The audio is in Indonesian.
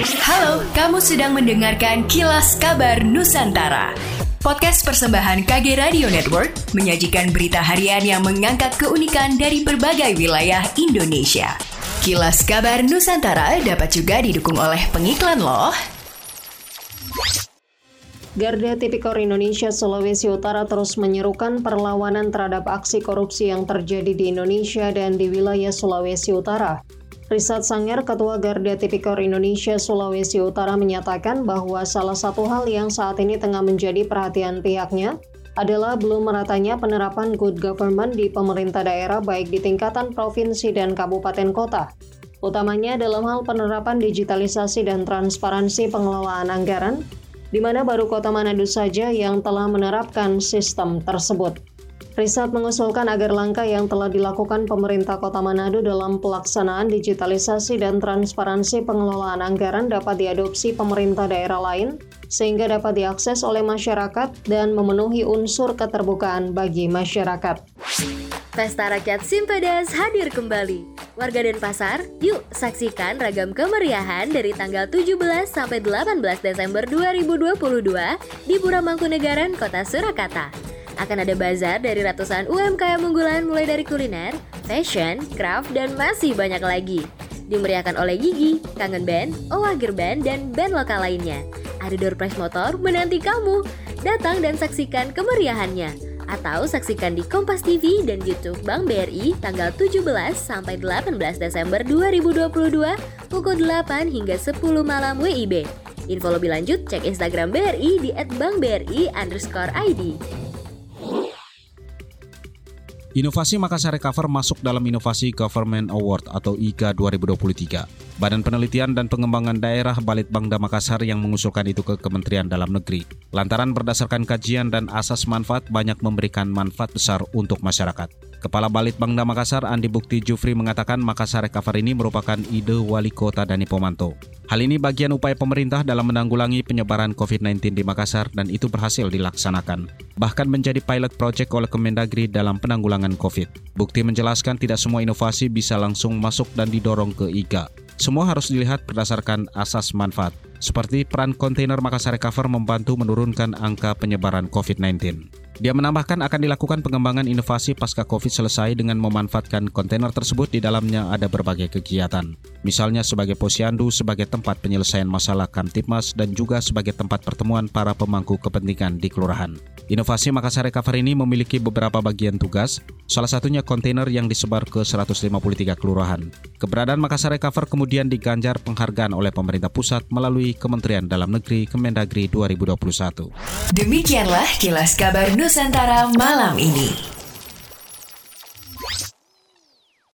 Halo, kamu sedang mendengarkan Kilas Kabar Nusantara. Podcast persembahan KG Radio Network menyajikan berita harian yang mengangkat keunikan dari berbagai wilayah Indonesia. Kilas Kabar Nusantara dapat juga didukung oleh pengiklan loh. Garda Tipikor Indonesia Sulawesi Utara terus menyerukan perlawanan terhadap aksi korupsi yang terjadi di Indonesia dan di wilayah Sulawesi Utara. Risat Sanger, Ketua Garda Tipikor Indonesia Sulawesi Utara menyatakan bahwa salah satu hal yang saat ini tengah menjadi perhatian pihaknya adalah belum meratanya penerapan good government di pemerintah daerah baik di tingkatan provinsi dan kabupaten kota. Utamanya dalam hal penerapan digitalisasi dan transparansi pengelolaan anggaran, di mana baru kota Manado saja yang telah menerapkan sistem tersebut. Risat mengusulkan agar langkah yang telah dilakukan pemerintah Kota Manado dalam pelaksanaan digitalisasi dan transparansi pengelolaan anggaran dapat diadopsi pemerintah daerah lain sehingga dapat diakses oleh masyarakat dan memenuhi unsur keterbukaan bagi masyarakat. Pesta Rakyat Simpedas hadir kembali. Warga Denpasar, yuk saksikan ragam kemeriahan dari tanggal 17 sampai 18 Desember 2022 di Pura Mangkunegaran, Kota Surakarta. Akan ada bazar dari ratusan UMKM unggulan mulai dari kuliner, fashion, craft, dan masih banyak lagi. Dimeriahkan oleh Gigi, Kangen Band, Owagir Band, dan band lokal lainnya. Ada door prize motor menanti kamu. Datang dan saksikan kemeriahannya. Atau saksikan di Kompas TV dan YouTube Bank BRI tanggal 17 sampai 18 Desember 2022 pukul 8 hingga 10 malam WIB. Info lebih lanjut cek Instagram BRI di @bankbri underscore ID. Inovasi Makassar Recover masuk dalam Inovasi Government Award atau IGA 2023. Badan Penelitian dan Pengembangan Daerah Balitbangda Makassar yang mengusulkan itu ke Kementerian Dalam Negeri. Lantaran berdasarkan kajian dan asas manfaat banyak memberikan manfaat besar untuk masyarakat. Kepala Balitbangda Makassar Andi Bukti Jufri mengatakan Makassar Recover ini merupakan ide wali kota Dani Pomanto. Hal ini bagian upaya pemerintah dalam menanggulangi penyebaran COVID-19 di Makassar dan itu berhasil dilaksanakan. Bahkan menjadi pilot project oleh Kemendagri dalam penanggulangan COVID. Bukti menjelaskan tidak semua inovasi bisa langsung masuk dan didorong ke IGA. Semua harus dilihat berdasarkan asas manfaat, seperti peran kontainer Makassar Recover membantu menurunkan angka penyebaran COVID-19. Dia menambahkan akan dilakukan pengembangan inovasi pasca COVID selesai dengan memanfaatkan kontainer tersebut di dalamnya ada berbagai kegiatan. Misalnya sebagai posyandu, sebagai tempat penyelesaian masalah Kamtipmas, dan juga sebagai tempat pertemuan para pemangku kepentingan di kelurahan. Inovasi Makassar Recover ini memiliki beberapa bagian tugas, salah satunya kontainer yang disebar ke 153 kelurahan. Keberadaan Makassar Recover kemudian diganjar penghargaan oleh pemerintah pusat melalui Kementerian Dalam Negeri Kemendagri 2021. Demikianlah kilas kabar Nusantara malam ini.